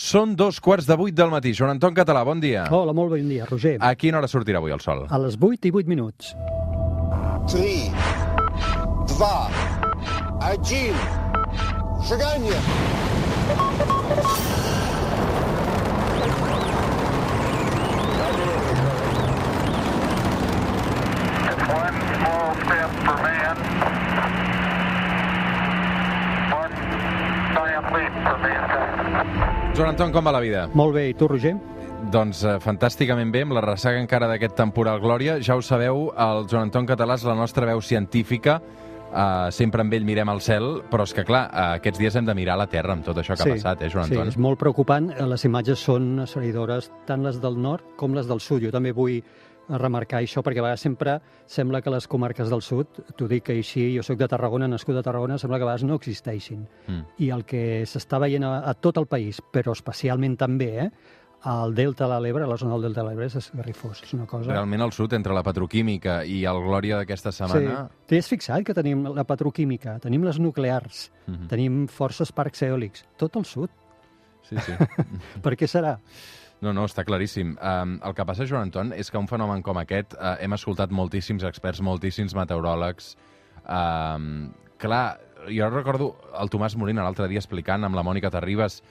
Són dos quarts de vuit del matí. Joan Anton Català, bon dia. Hola, molt bon dia, Roger. A quina hora sortirà avui el sol? A les vuit i vuit minuts. 3, 2, 1, seganya! Thank you. for man. Joan Anton, com va la vida? Molt bé, i tu, Roger? Doncs eh, fantàsticament bé, amb la ressaca encara d'aquest temporal Glòria. Ja ho sabeu, el Joan Anton Català és la nostra veu científica. Uh, sempre amb ell mirem al cel, però és que, clar, uh, aquests dies hem de mirar la Terra amb tot això que ha passat, eh, Joan sí, Anton? és molt preocupant. Les imatges són asseridores, tant les del nord com les del sud. Jo també vull remarcar això, perquè a vegades sempre sembla que les comarques del sud, t'ho dic així, jo sóc de Tarragona, nascut a Tarragona, sembla que a vegades no existeixin. Mm. I el que s'està veient a, a tot el país, però especialment també, eh, al Delta de l'Ebre, a la zona del Delta de l'Ebre, és esgarrifós. És una cosa... Realment al sud, entre la petroquímica i el Glòria d'aquesta setmana... Sí. T'hi has fixat que tenim la petroquímica, tenim les nuclears, Mhm. tenim forces parcs eòlics, tot al sud. Sí, sí. Per què serà? No, no, està claríssim. Um, el que passa, Joan Anton, és que un fenomen com aquest uh, hem escoltat moltíssims experts, moltíssims meteoròlegs. Um, clar, jo recordo el Tomàs Molina l'altre dia explicant amb la Mònica Terribas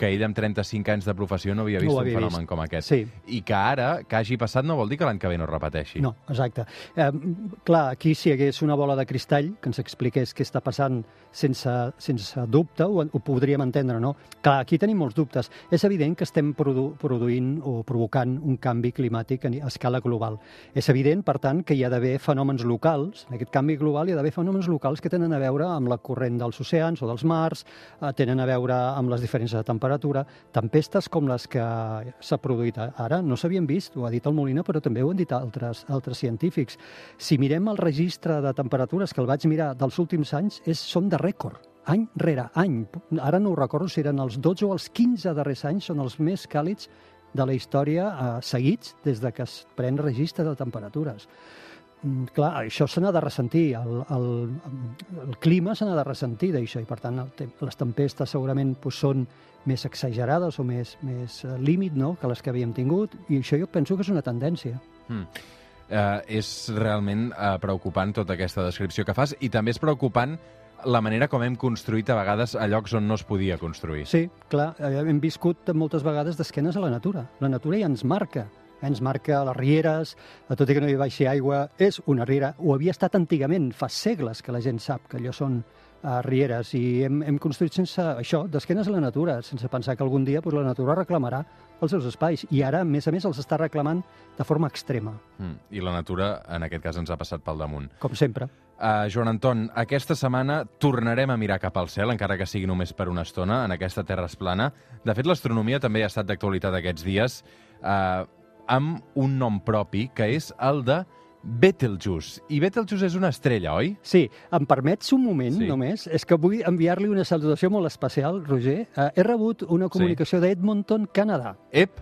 que ell amb 35 anys de professió no havia No vist un havia fenomen vist. com aquest. Sí. I que ara, que hagi passat, no vol dir que l'any que ve no es repeteixi. No, exacte. Eh, clar, aquí si hi hagués una bola de cristall que ens expliqués què està passant sense, sense dubte, ho, ho podríem entendre, no? Clar, aquí tenim molts dubtes. És evident que estem produ produint o provocant un canvi climàtic a escala global. És evident, per tant, que hi ha d'haver fenòmens locals, en aquest canvi global hi ha d'haver fenòmens locals que tenen a veure amb la corrent dels oceans o dels mars, eh, tenen a veure amb les diferències de temperatura, tempestes com les que s'ha produït ara no s'havien vist, ho ha dit el Molina, però també ho han dit altres, altres científics. Si mirem el registre de temperatures que el vaig mirar dels últims anys, és, són de rècord any rere any. Ara no ho recordo si eren els 12 o els 15 darrers anys, són els més càlids de la història eh, seguits des de que es pren registre de temperatures. Mm, clar, això se n'ha de ressentir, el, el, el clima se n'ha de ressentir d'això, i per tant el, les tempestes segurament pues, són més exagerades o més, més eh, límit no? que les que havíem tingut, i això jo penso que és una tendència. Mm. Uh, és realment uh, preocupant tota aquesta descripció que fas i també és preocupant la manera com hem construït a vegades a llocs on no es podia construir. Sí, clar, hem viscut moltes vegades d'esquenes a la natura. La natura ja ens marca, ens marca les rieres, a tot i que no hi baixi aigua, és una riera. Ho havia estat antigament, fa segles que la gent sap que allò són uh, rieres, i hem, hem construït sense això, d'esquenes a la natura, sense pensar que algun dia pues, la natura reclamarà els seus espais. I ara, a més a més, els està reclamant de forma extrema, Mm. I la natura, en aquest cas, ens ha passat pel damunt. com sempre. Uh, Joan Anton, aquesta setmana tornarem a mirar cap al cel, encara que sigui només per una estona, en aquesta terra esplana. De fet, l'astronomia també ha estat d'actualitat aquests dies, uh, amb un nom propi, que és el de Betelgeuse. I Betelgeuse és una estrella, oi? Sí, em permets un moment Sí. sí. només? És que vull enviar-li una salutació molt especial, Roger. Eh, he rebut una comunicació d'Edmonton, Canadà. Ep!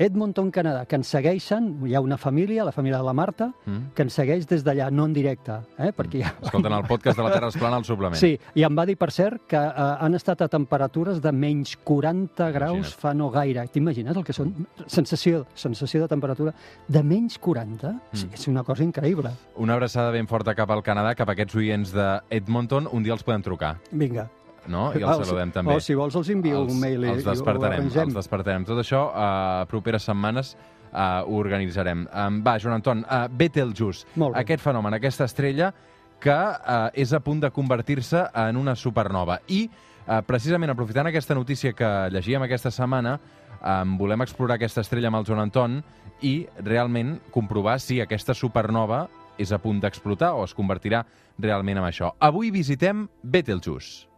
Edmonton, Canadà, que ens segueixen, hi ha una família, la família de la Marta, Mm. que ens segueix des d'allà, no en directe, eh? perquè ja... Escolten el podcast de la Terra Esplana al suplement. Sí, i em va dir, per cert, que eh, han estat a temperatures de menys 40 graus Imagina't. fa no gaire. T'imagines el que són? Sensació, sensació de temperatura de menys 40? Mm. Mm. És una cosa increïble. Una abraçada ben forta cap al Canadà, cap a aquests oients d'Edmonton. Un dia els podem trucar, Vinga. No? I Ah, els si- saludem també. O si vols els envio un mail els despertarem, els despertarem. Tot això, a uh, properes setmanes, uh, ho organitzarem. Um, va, Joan Anton, uh, Betelgeuse, Molt bé. aquest fenomen, aquesta estrella que uh, és a punt de convertir-se en una supernova. I, uh, precisament aprofitant aquesta notícia que llegíem aquesta setmana, um, volem explorar aquesta estrella amb el Joan Anton i realment comprovar si aquesta supernova és a punt d'explotar o es convertirà realment en això. Avui visitem Betelgeuse.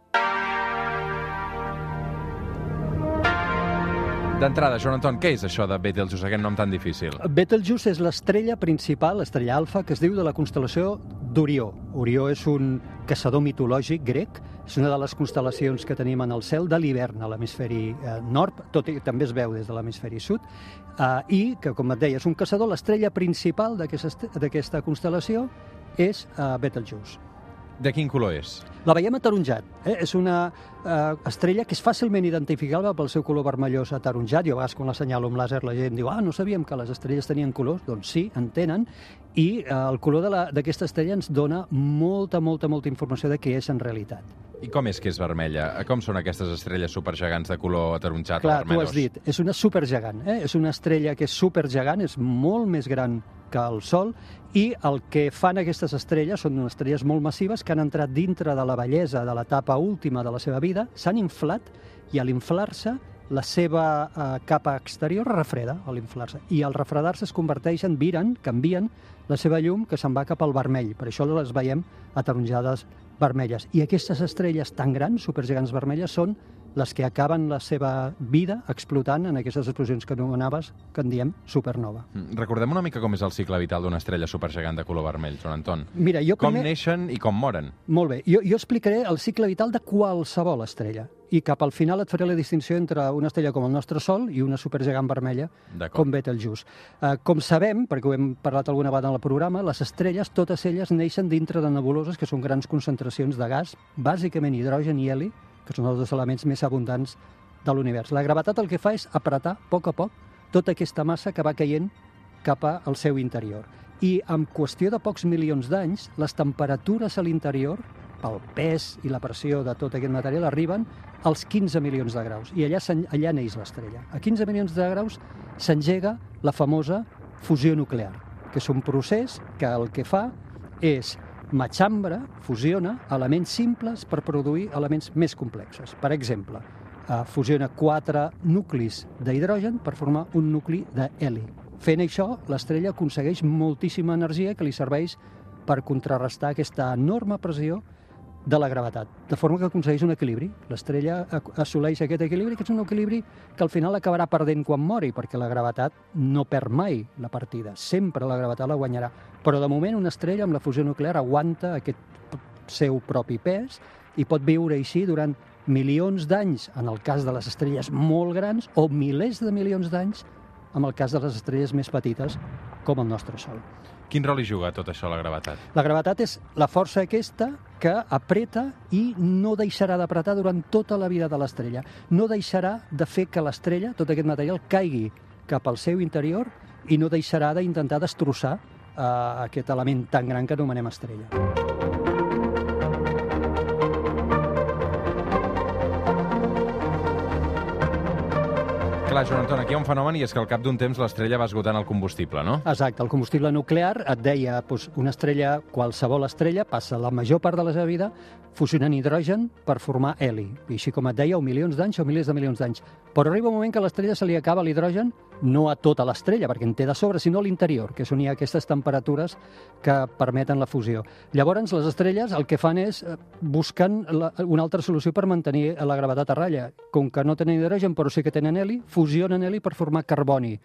D'entrada, Joan Anton, què és això de Betelgeuse, aquest nom tan difícil? Betelgeuse és l'estrella principal, l'estrella alfa, que es diu de la constel·lació d'Orió. Orió és un caçador mitològic grec, és una de les constel·lacions que tenim en el cel de l'hivern a l'hemisferi eh, nord, tot i també es veu des de l'hemisferi sud, eh, i que, com et deia, és un caçador, l'estrella principal d'aquesta constel·lació és eh, Betelgeuse. De quin color és? La veiem ataronjat. Eh? És una eh, estrella que és fàcilment identificable pel seu color vermellós ataronjat. Jo a vegades quan l'assenyalo amb làser la gent diu ah, no sabíem que les estrelles tenien colors. Doncs sí, en tenen. I eh, el color d'aquesta estrella ens dona molta, molta, molta informació de què és en realitat. I com és que és vermella? Com són aquestes estrelles supergegants de color ataronjat Clar, o tu vermellós? has dit, és una supergegant. Eh? És una estrella que és supergegant, és molt més gran que el Sol, i el que fan aquestes estrelles són estrelles molt massives que han entrat dintre de la bellesa de l'etapa última de la seva vida, s'han inflat, i a l'inflar-se la seva eh, capa exterior refreda a l'inflar-se. I al refredar-se es converteixen, viren, canvien la seva llum que se'n va cap al vermell. Per això les veiem ataronjades vermelles. I aquestes estrelles tan grans, supergegants vermelles, són les que acaben la seva vida explotant en aquestes explosions que anomenaves, que en diem supernova. Mm, Recordem una mica com és el cicle vital d'una estrella supergegant de color vermell, Joan Anton. Mira, jo Com primer... neixen i com moren. Molt bé, jo, jo explicaré el cicle vital de qualsevol estrella i cap al final et faré la distinció entre una estrella com el nostre Sol i una supergegant vermella com Betelgeuse. Uh, com sabem, perquè ho hem parlat alguna vegada en el programa, les estrelles, totes elles, neixen dintre de nebuloses que són grans concentracions de gas, bàsicament hidrogen i heli, que són els dos elements més abundants de l'univers. La gravetat el que fa és apretar, a poc a poc, tota aquesta massa que va caient cap al seu interior. I en qüestió de pocs milions d'anys, les temperatures a l'interior, pel pes i la pressió de tot aquest material, arriben als 15 milions de graus. I allà, allà neix l'estrella. A 15 milions de graus s'engega la famosa fusió nuclear, que és un procés que el que fa és matxambra, fusiona elements simples per produir elements més complexos. Per exemple, eh, fusiona quatre nuclis d'hidrogen per formar un nucli d'heli. Fent això, l'estrella aconsegueix moltíssima energia que li serveix per contrarrestar aquesta enorme pressió de la gravetat, de forma que aconsegueix un equilibri. L'estrella assoleix aquest equilibri, que és un equilibri que al final acabarà perdent quan mori, perquè la gravetat no perd mai la partida. Sempre la gravetat la guanyarà. Però de moment una estrella amb la fusió nuclear aguanta aquest seu propi pes i pot viure així durant milions d'anys, en el cas de les estrelles molt grans, o milers de milions d'anys en el cas de les estrelles més petites, com el nostre Sol. Quin rol hi juga tot això, la gravetat? La gravetat és la força aquesta que apreta i no deixarà d'apretar durant tota la vida de l'estrella. No deixarà de fer que l'estrella, tot aquest material, caigui cap al seu interior i no deixarà d'intentar destrossar eh, aquest element tan gran que anomenem estrella. Clar, Joan Anton, aquí hi ha un fenomen i és que al cap d'un temps l'estrella va esgotant el combustible, no? Exacte, el combustible nuclear et deia, doncs, una estrella, qualsevol estrella, passa la major part de la seva vida fusionant hidrogen per formar heli. I així com et deia, o milions d'anys o milers de milions d'anys. Però arriba un moment que a l'estrella se li acaba l'hidrogen, no a tota l'estrella, perquè en té de sobre, sinó a l'interior, que és on hi ha aquestes temperatures que permeten la fusió. Llavors, les estrelles el que fan és eh, busquen la, una altra solució per mantenir la gravetat a ratlla. Com que no tenen hidrogen, però sí que tenen heli, fusionen heli per formar carboni.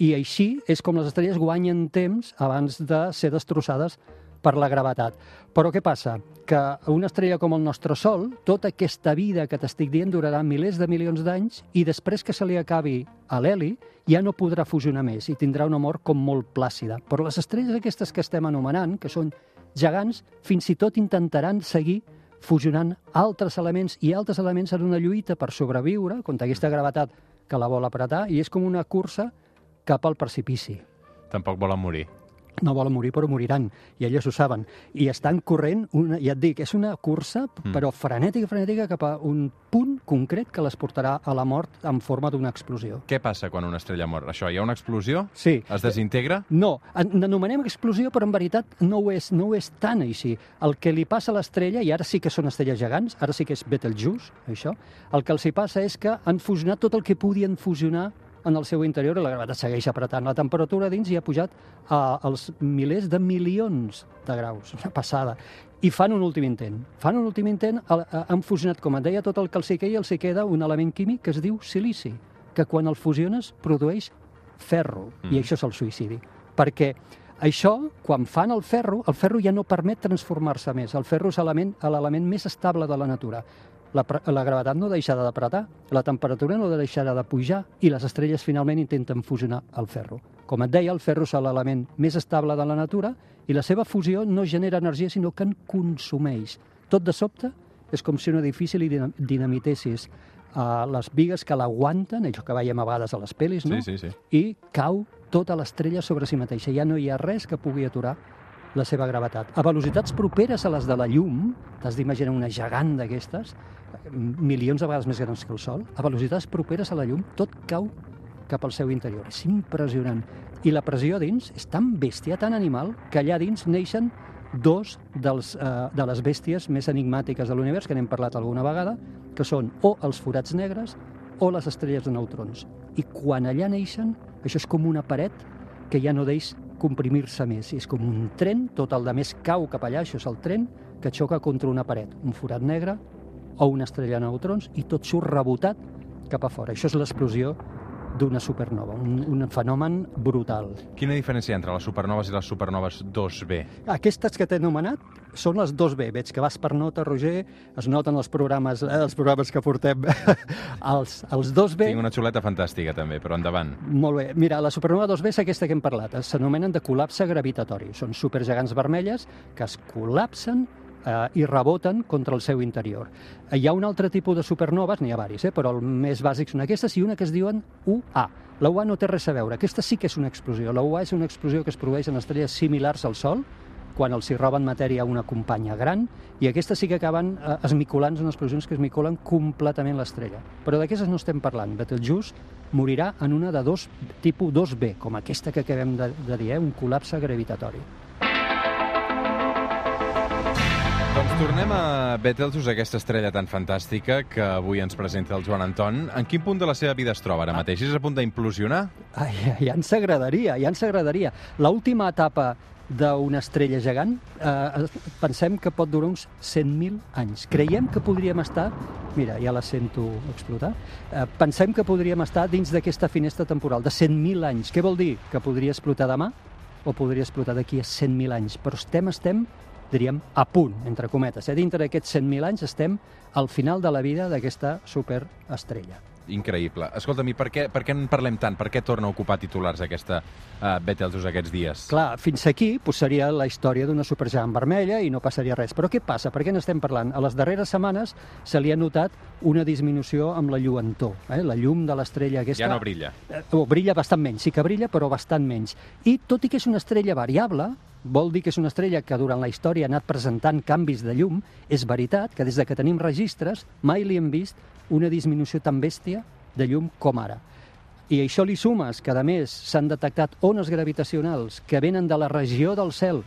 I així és com les estrelles guanyen temps abans de ser destrossades per la gravetat. Però què passa? Que una estrella com el nostre Sol, tota aquesta vida que t'estic dient durarà milers de milions d'anys i després que se li acabi a l'heli ja no podrà fusionar més i tindrà una mort com molt plàcida. Però les estrelles aquestes que estem anomenant, que són gegants, fins i tot intentaran seguir fusionant altres elements i altres elements en una lluita per sobreviure contra aquesta gravetat que la vol apretar i és com una cursa cap al precipici. Tampoc volen morir. No volen morir, però moriran, i elles ho saben. I estan corrent, una, ja et dic, és una cursa, Mm. però frenètica, frenètica, cap a un punt concret que les portarà a la mort en forma d'una explosió. Què passa quan una estrella mor? Això, hi ha una explosió? Sí, Es desintegra? no, en- n'anomenem explosió, però en veritat no ho, és, no ho és tan així. El que li passa a l'estrella, i ara sí que són estrelles gegants, ara sí que és Betelgeuse, això, el que els hi passa és que han fusionat tot el que podien fusionar en el seu interior i la gravetat segueix apretant. La temperatura dins hi ha pujat a, als milers de milions de graus, una passada. I fan un últim intent. Fan un últim intent, han fusionat, com et deia, tot el que els hi queia, els hi queda un element químic que es diu silici, que quan el fusiones produeix ferro, Mm. i això és el suïcidi. Perquè això, quan fan el ferro, el ferro ja no permet transformar-se més. El ferro és element- l'element més estable de la natura. La, la gravetat no deixarà d'apretar, la temperatura no deixarà de pujar i les estrelles finalment intenten fusionar el ferro. Com et deia, el ferro és l'element més estable de la natura I la seva fusió no genera energia, sinó que en consumeix. Tot de sobte és com si un edifici li dinam- dinamitessis uh, les vigues que l'aguanten, això que veiem a vegades a les pel·lis, no? Sí, sí, sí. i cau tota l'estrella sobre si mateixa. Ja no hi ha res que pugui aturar la seva gravetat. A velocitats properes a les de la llum, t'has d'imaginar una gegant d'aquestes, milions de vegades més grans que el Sol, a velocitats properes a la llum, tot cau cap al seu interior. És impressionant. I la pressió dins és tan bèstia, tan animal, que allà dins neixen dos dels, eh, de les bèsties més enigmàtiques de l'univers, que n'hem parlat alguna vegada, que són o els forats negres o les estrelles de neutrons. I quan allà neixen, això és com una paret que ja no deix comprimir-se més. És com un tren, tot el de més cau cap allà, això és el tren, que xoca contra una paret, un forat negre o una estrella de neutrons, i tot surt rebotat cap a fora. Això és l'explosió d'una supernova, un, un fenomen brutal. Quina diferència entre les supernoves i les supernoves 2B? Aquestes que t'he anomenat són les 2B. Veig que vas per nota, Roger, es noten els programes, eh, els programes que portem. els, els 2B... Tinc una xuleta fantàstica, també, però endavant. Molt bé. Mira, la supernova 2B és aquesta que hem parlat. S'anomenen de col·lapse gravitatori. Són supergegants vermelles que es col·lapsen eh, i reboten contra el seu interior. Eh, Hi ha un altre tipus de supernoves, n'hi ha varis, eh, però el més bàsic són aquestes, i una que es diuen UA. La UA no té res a veure. Aquesta sí que és una explosió. La UA és una explosió que es produeix en estrelles similars al Sol, quan els hi roben matèria a una companya gran, i aquestes sí que acaben eh, esmicolant, són explosions que esmicolen completament l'estrella. Però d'aquestes no estem parlant. Betelgeuse morirà en una de dos, tipus 2B, com aquesta que acabem de, de dir, eh? un col·lapse gravitatori. Doncs tornem a Betelgeuse, aquesta estrella tan fantàstica que avui ens presenta el Joan Anton. En quin punt de la seva vida es troba ara mateix? És a punt d'implosionar? Ai, ja ens agradaria, ja ens agradaria. L'última etapa d'una estrella gegant, eh, pensem que pot durar uns 100.000 anys. Creiem que podríem estar, mira, ja la sento explotar, eh, pensem que podríem estar dins d'aquesta finestra temporal de 100.000 anys. Què vol dir? Que podria explotar demà o podria explotar d'aquí a 100.000 anys. Però estem, estem, diríem, a punt, entre cometes. Eh? Dintre d'aquests 100.000 anys estem al final de la vida d'aquesta superestrella. Increïble. Escolta'm, i per què, per què en parlem tant? Per què torna a ocupar titulars aquesta uh, Betelgeuse aquests dies? Clar, fins aquí pues, seria la història d'una supergegant vermella i no passaria res. Però què passa? Per què n'estem parlant? A les darreres setmanes se li ha notat una disminució amb la lluentor. Eh? La llum de l'estrella aquesta... Ja no brilla. Eh, oh, brilla bastant menys, sí que brilla, però bastant menys. I tot i que és una estrella variable, vol dir que és una estrella que durant la història ha anat presentant canvis de llum, és veritat que des de que tenim registres mai li hem vist una disminució tan bèstia de llum com ara. I això li sumes que, a més, s'han detectat ones gravitacionals que venen de la regió del cel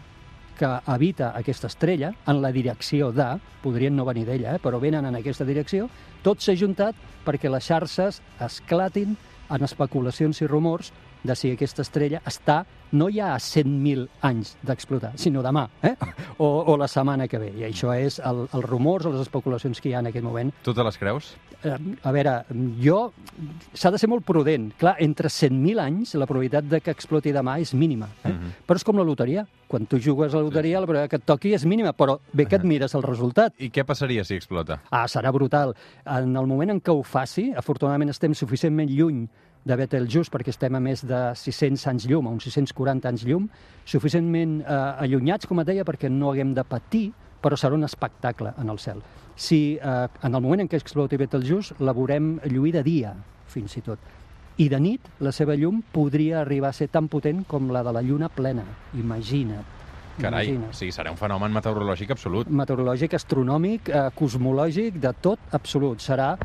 que habita aquesta estrella en la direcció de, podrien no venir d'ella, eh, però venen en aquesta direcció, tot s'ha juntat perquè les xarxes esclatin en especulacions i rumors de si aquesta estrella està no ja a 100.000 anys d'explotar, sinó demà, eh? o, o la setmana que ve. I això és el, els rumors o les especulacions que hi ha en aquest moment. Tu te les creus? Eh, A veure, jo... S'ha de ser molt prudent. Clar, entre 100.000 anys la probabilitat de que exploti demà és mínima. Eh? Mhm. Però és com la loteria. Quan tu jugues a la loteria, la probabilitat que et toqui és mínima, però bé que et mires el resultat. I què passaria si explota? Ah, serà brutal. En el moment en què ho faci, afortunadament estem suficientment lluny de Betelgeuse, perquè estem a més de 600 anys llum, a uns 640 anys llum, suficientment eh, allunyats, com et deia, perquè no haguem de patir, però serà un espectacle en el cel. Si eh, en el moment en què exploti Betelgeuse la veurem lluir de dia, fins i tot. I de nit, la seva llum podria arribar a ser tan potent com la de la lluna plena. Imagina't. Carai, Imagina't. sí, serà un fenomen meteorològic absolut. meteorològic, astronòmic, eh, cosmològic, de tot absolut. Serà,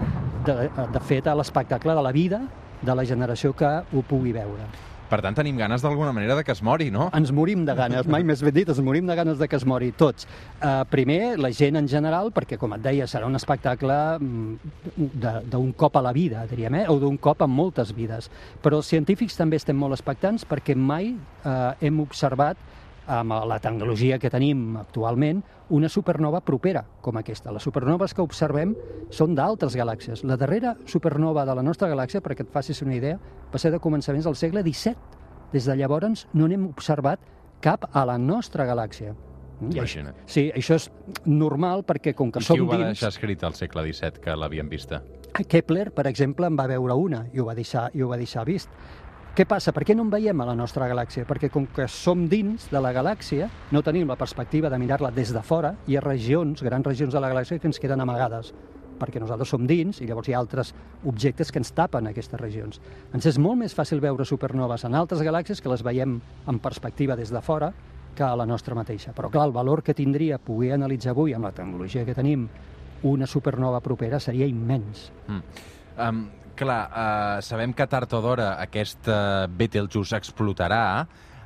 de, de fet, l'espectacle de la vida de la generació que ho pugui veure. Per tant, tenim ganes d'alguna manera de que es mori, no? Ens morim de ganes, mai més ben dit, ens morim de ganes de que es mori tots. Uh, primer, la gent en general, perquè, com et deia, serà un espectacle mm, de- d'un cop a la vida, diríem, eh? o d'un cop en moltes vides. Però els científics també estem molt expectants perquè mai uh, hem observat amb la tecnologia que tenim actualment, una supernova propera com aquesta. Les supernoves que observem són d'altres galàxies. La darrera supernova de la nostra galàxia, perquè et facis una idea, va ser de començaments del segle XVII. Des de llavors no n'hem observat cap a la nostra galàxia. Imagina't. sí, això és normal perquè com que I qui som ho va dins... deixar escrit al segle XVII, que l'havien vista? Kepler, per exemple, en va veure una i ho va deixar, i ho va deixar vist. Què passa? Per què no en veiem a la nostra galàxia? Perquè com que som dins de la galàxia, no tenim la perspectiva de mirar-la des de fora, hi ha regions, grans regions de la galàxia que ens queden amagades perquè nosaltres som dins i llavors hi ha altres objectes que ens tapen aquestes regions. Ens és molt més fàcil veure supernoves en altres galàxies que les veiem en perspectiva des de fora que a la nostra mateixa. Però clar, el valor que tindria poder analitzar avui amb la tecnologia que tenim una supernova propera seria immens. Mm. Um, clar, uh, sabem que tard o d'hora aquest uh, Betelgeuse explotarà.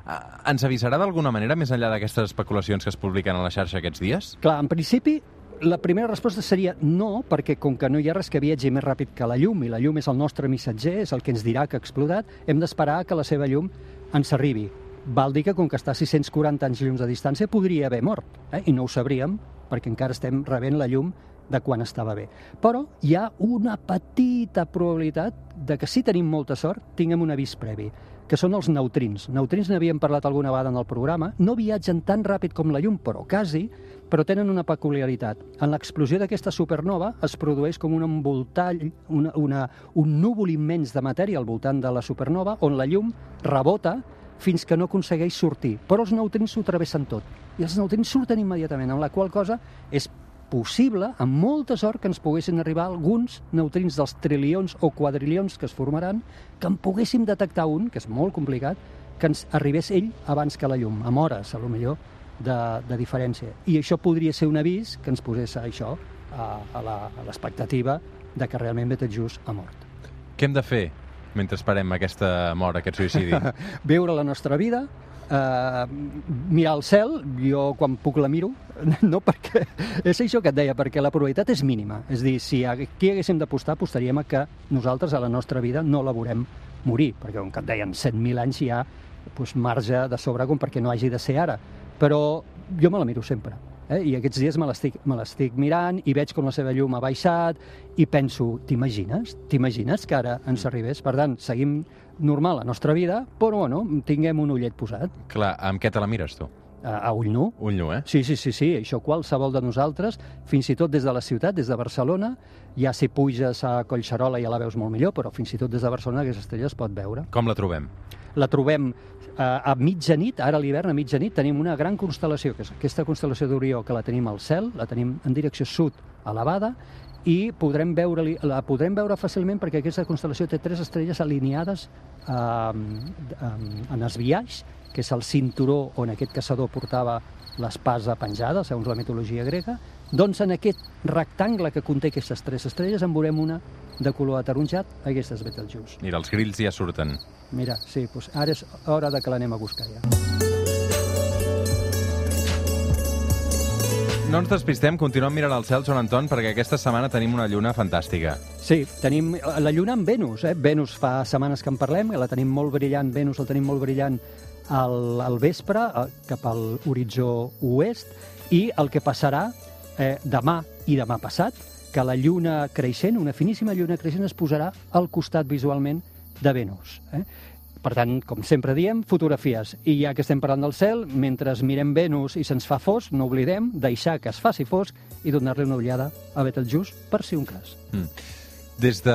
Uh, ens avisarà d'alguna manera, més enllà d'aquestes especulacions que es publiquen a la xarxa aquests dies? Clar, en principi, la primera resposta seria no, perquè com que no hi ha res que viatgi més ràpid que la llum, i la llum és el nostre missatger, és el que ens dirà que ha explotat, hem d'esperar que la seva llum ens arribi. Val dir que com que està a 640 anys llums de distància podria haver mort, eh? i no ho sabríem perquè encara estem rebent la llum de quan estava bé. Però hi ha una petita probabilitat de que si tenim molta sort tinguem un avís previ, que són els neutrins. Neutrins n'havíem parlat alguna vegada en el programa, no viatgen tan ràpid com la llum, però quasi, però tenen una peculiaritat. En l'explosió d'aquesta supernova es produeix com un envoltall, una, una, un núvol immens de matèria al voltant de la supernova, on la llum rebota fins que no aconsegueix sortir. Però els neutrins s'ho travessen tot. I els neutrins surten immediatament, amb la qual cosa és possible, amb molta sort, que ens poguessin arribar alguns neutrins dels trilions o quadrilions que es formaran, que en poguéssim detectar un, que és molt complicat, que ens arribés ell abans que la llum, amb hores, a lo millor, de, de diferència. I això podria ser un avís que ens posés a això, a, a l'expectativa de que realment Betelgeuse ha mort. Què hem de fer mentre esperem aquesta mort, aquest suïcidi? Viure la nostra vida, eh, mirar el cel, jo quan puc la miro, no perquè... És això que et deia, perquè la probabilitat és mínima. És dir, si aquí haguéssim d'apostar, apostaríem a que nosaltres a la nostra vida no la veurem morir, perquè com que et deien 100.000 anys hi ha doncs, marge de sobre com perquè no hagi de ser ara. Però jo me la miro sempre. Eh? I aquests dies me l'estic mirant i veig com la seva llum ha baixat i penso, t'imagines? T'imagines que ara ens arribés? Per tant, seguim normal la nostra vida, però bueno, tinguem un ullet posat Clar, amb què te la mires, tu? a, a ull nu. Ull nu, eh? Sí, sí, sí, sí, això qualsevol de nosaltres, fins i tot des de la ciutat, des de Barcelona, ja si puges a Collserola ja la veus molt millor, però fins i tot des de Barcelona aquesta estrella es pot veure. Com la trobem? La trobem a mitjanit, ara a l'hivern, a mitjanit, tenim una gran constel·lació, que és aquesta constel·lació d'Orió, que la tenim al cel, la tenim en direcció sud, elevada, i podrem veure la podrem veure fàcilment perquè aquesta constel·lació té tres estrelles alineades eh, en, en esbiaix, que és el cinturó on aquest caçador portava l'espasa penjada, segons la mitologia grega, doncs en aquest rectangle que conté aquestes tres estrelles en veurem una de color ataronjat, aquesta és Betelgeuse. Mira, els grills ja surten. Mira, sí, doncs ara és hora de que l'anem a buscar ja. No ens despistem, continuem mirant al cel, Joan Anton, perquè aquesta setmana tenim una lluna fantàstica. Sí, tenim la lluna amb Venus. Eh? Venus fa setmanes que en parlem, la tenim molt brillant, Venus la tenim molt brillant al, al vespre, cap al horitzó oest, i el que passarà eh, demà i demà passat, que la lluna creixent, una finíssima lluna creixent, es posarà al costat visualment de Venus. Eh? Per tant, com sempre diem, fotografies. I ja que estem parlant del cel, mentre mirem Venus i se'ns fa fosc, no oblidem deixar que es faci fosc i donar-li una ullada a Betelgeuse per si un cas. Mm. Des de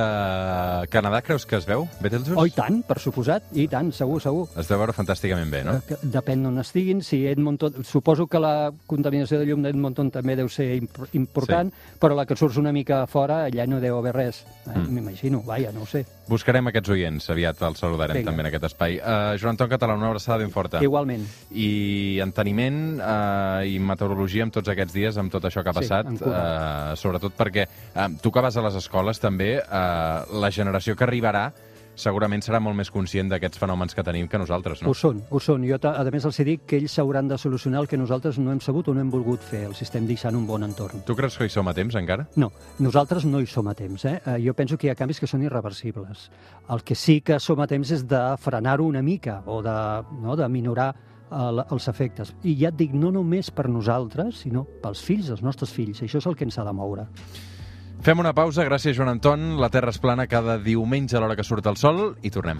Canadà creus que es veu, Betelgeuse? Oh, i tant, per suposat, i tant, segur, segur. Es deu veure fantàsticament bé, no? Depèn d'on estiguin, si Edmonton... Suposo que la contaminació de llum d'Edmonton també deu ser imp important, sí. però la que surts una mica fora, allà no deu haver res. Eh? Mm. M'imagino, vaja, no ho sé. Buscarem aquests oients, aviat els saludarem Vinga. també en aquest espai. Uh, Joan Anton Català, una abraçada ben forta. Igualment. I enteniment uh, i meteorologia amb tots aquests dies, amb tot això que ha Sí, passat, cura. uh, sobretot perquè uh, tu que vas a les escoles també, uh, la generació que arribarà segurament serà molt més conscient d'aquests fenòmens que tenim que nosaltres, no? Ho són, ho són. Jo, a més, els hi dic que ells s'hauran de solucionar el que nosaltres no hem sabut o no hem volgut fer. Els estem deixant un bon entorn. Tu creus que hi som a temps encara? No, nosaltres no hi som a temps. Eh? Eh, Jo penso que hi ha canvis que són irreversibles. El que sí que som a temps és de frenar-ho una mica o de, no, de minorar el, els efectes. I ja et dic, no només per nosaltres, sinó pels fills, els nostres fills. Això és el que ens ha de moure. Fem una pausa, gràcies Joan Anton. La Terra és plana cada diumenge a l'hora que surt el sol i tornem.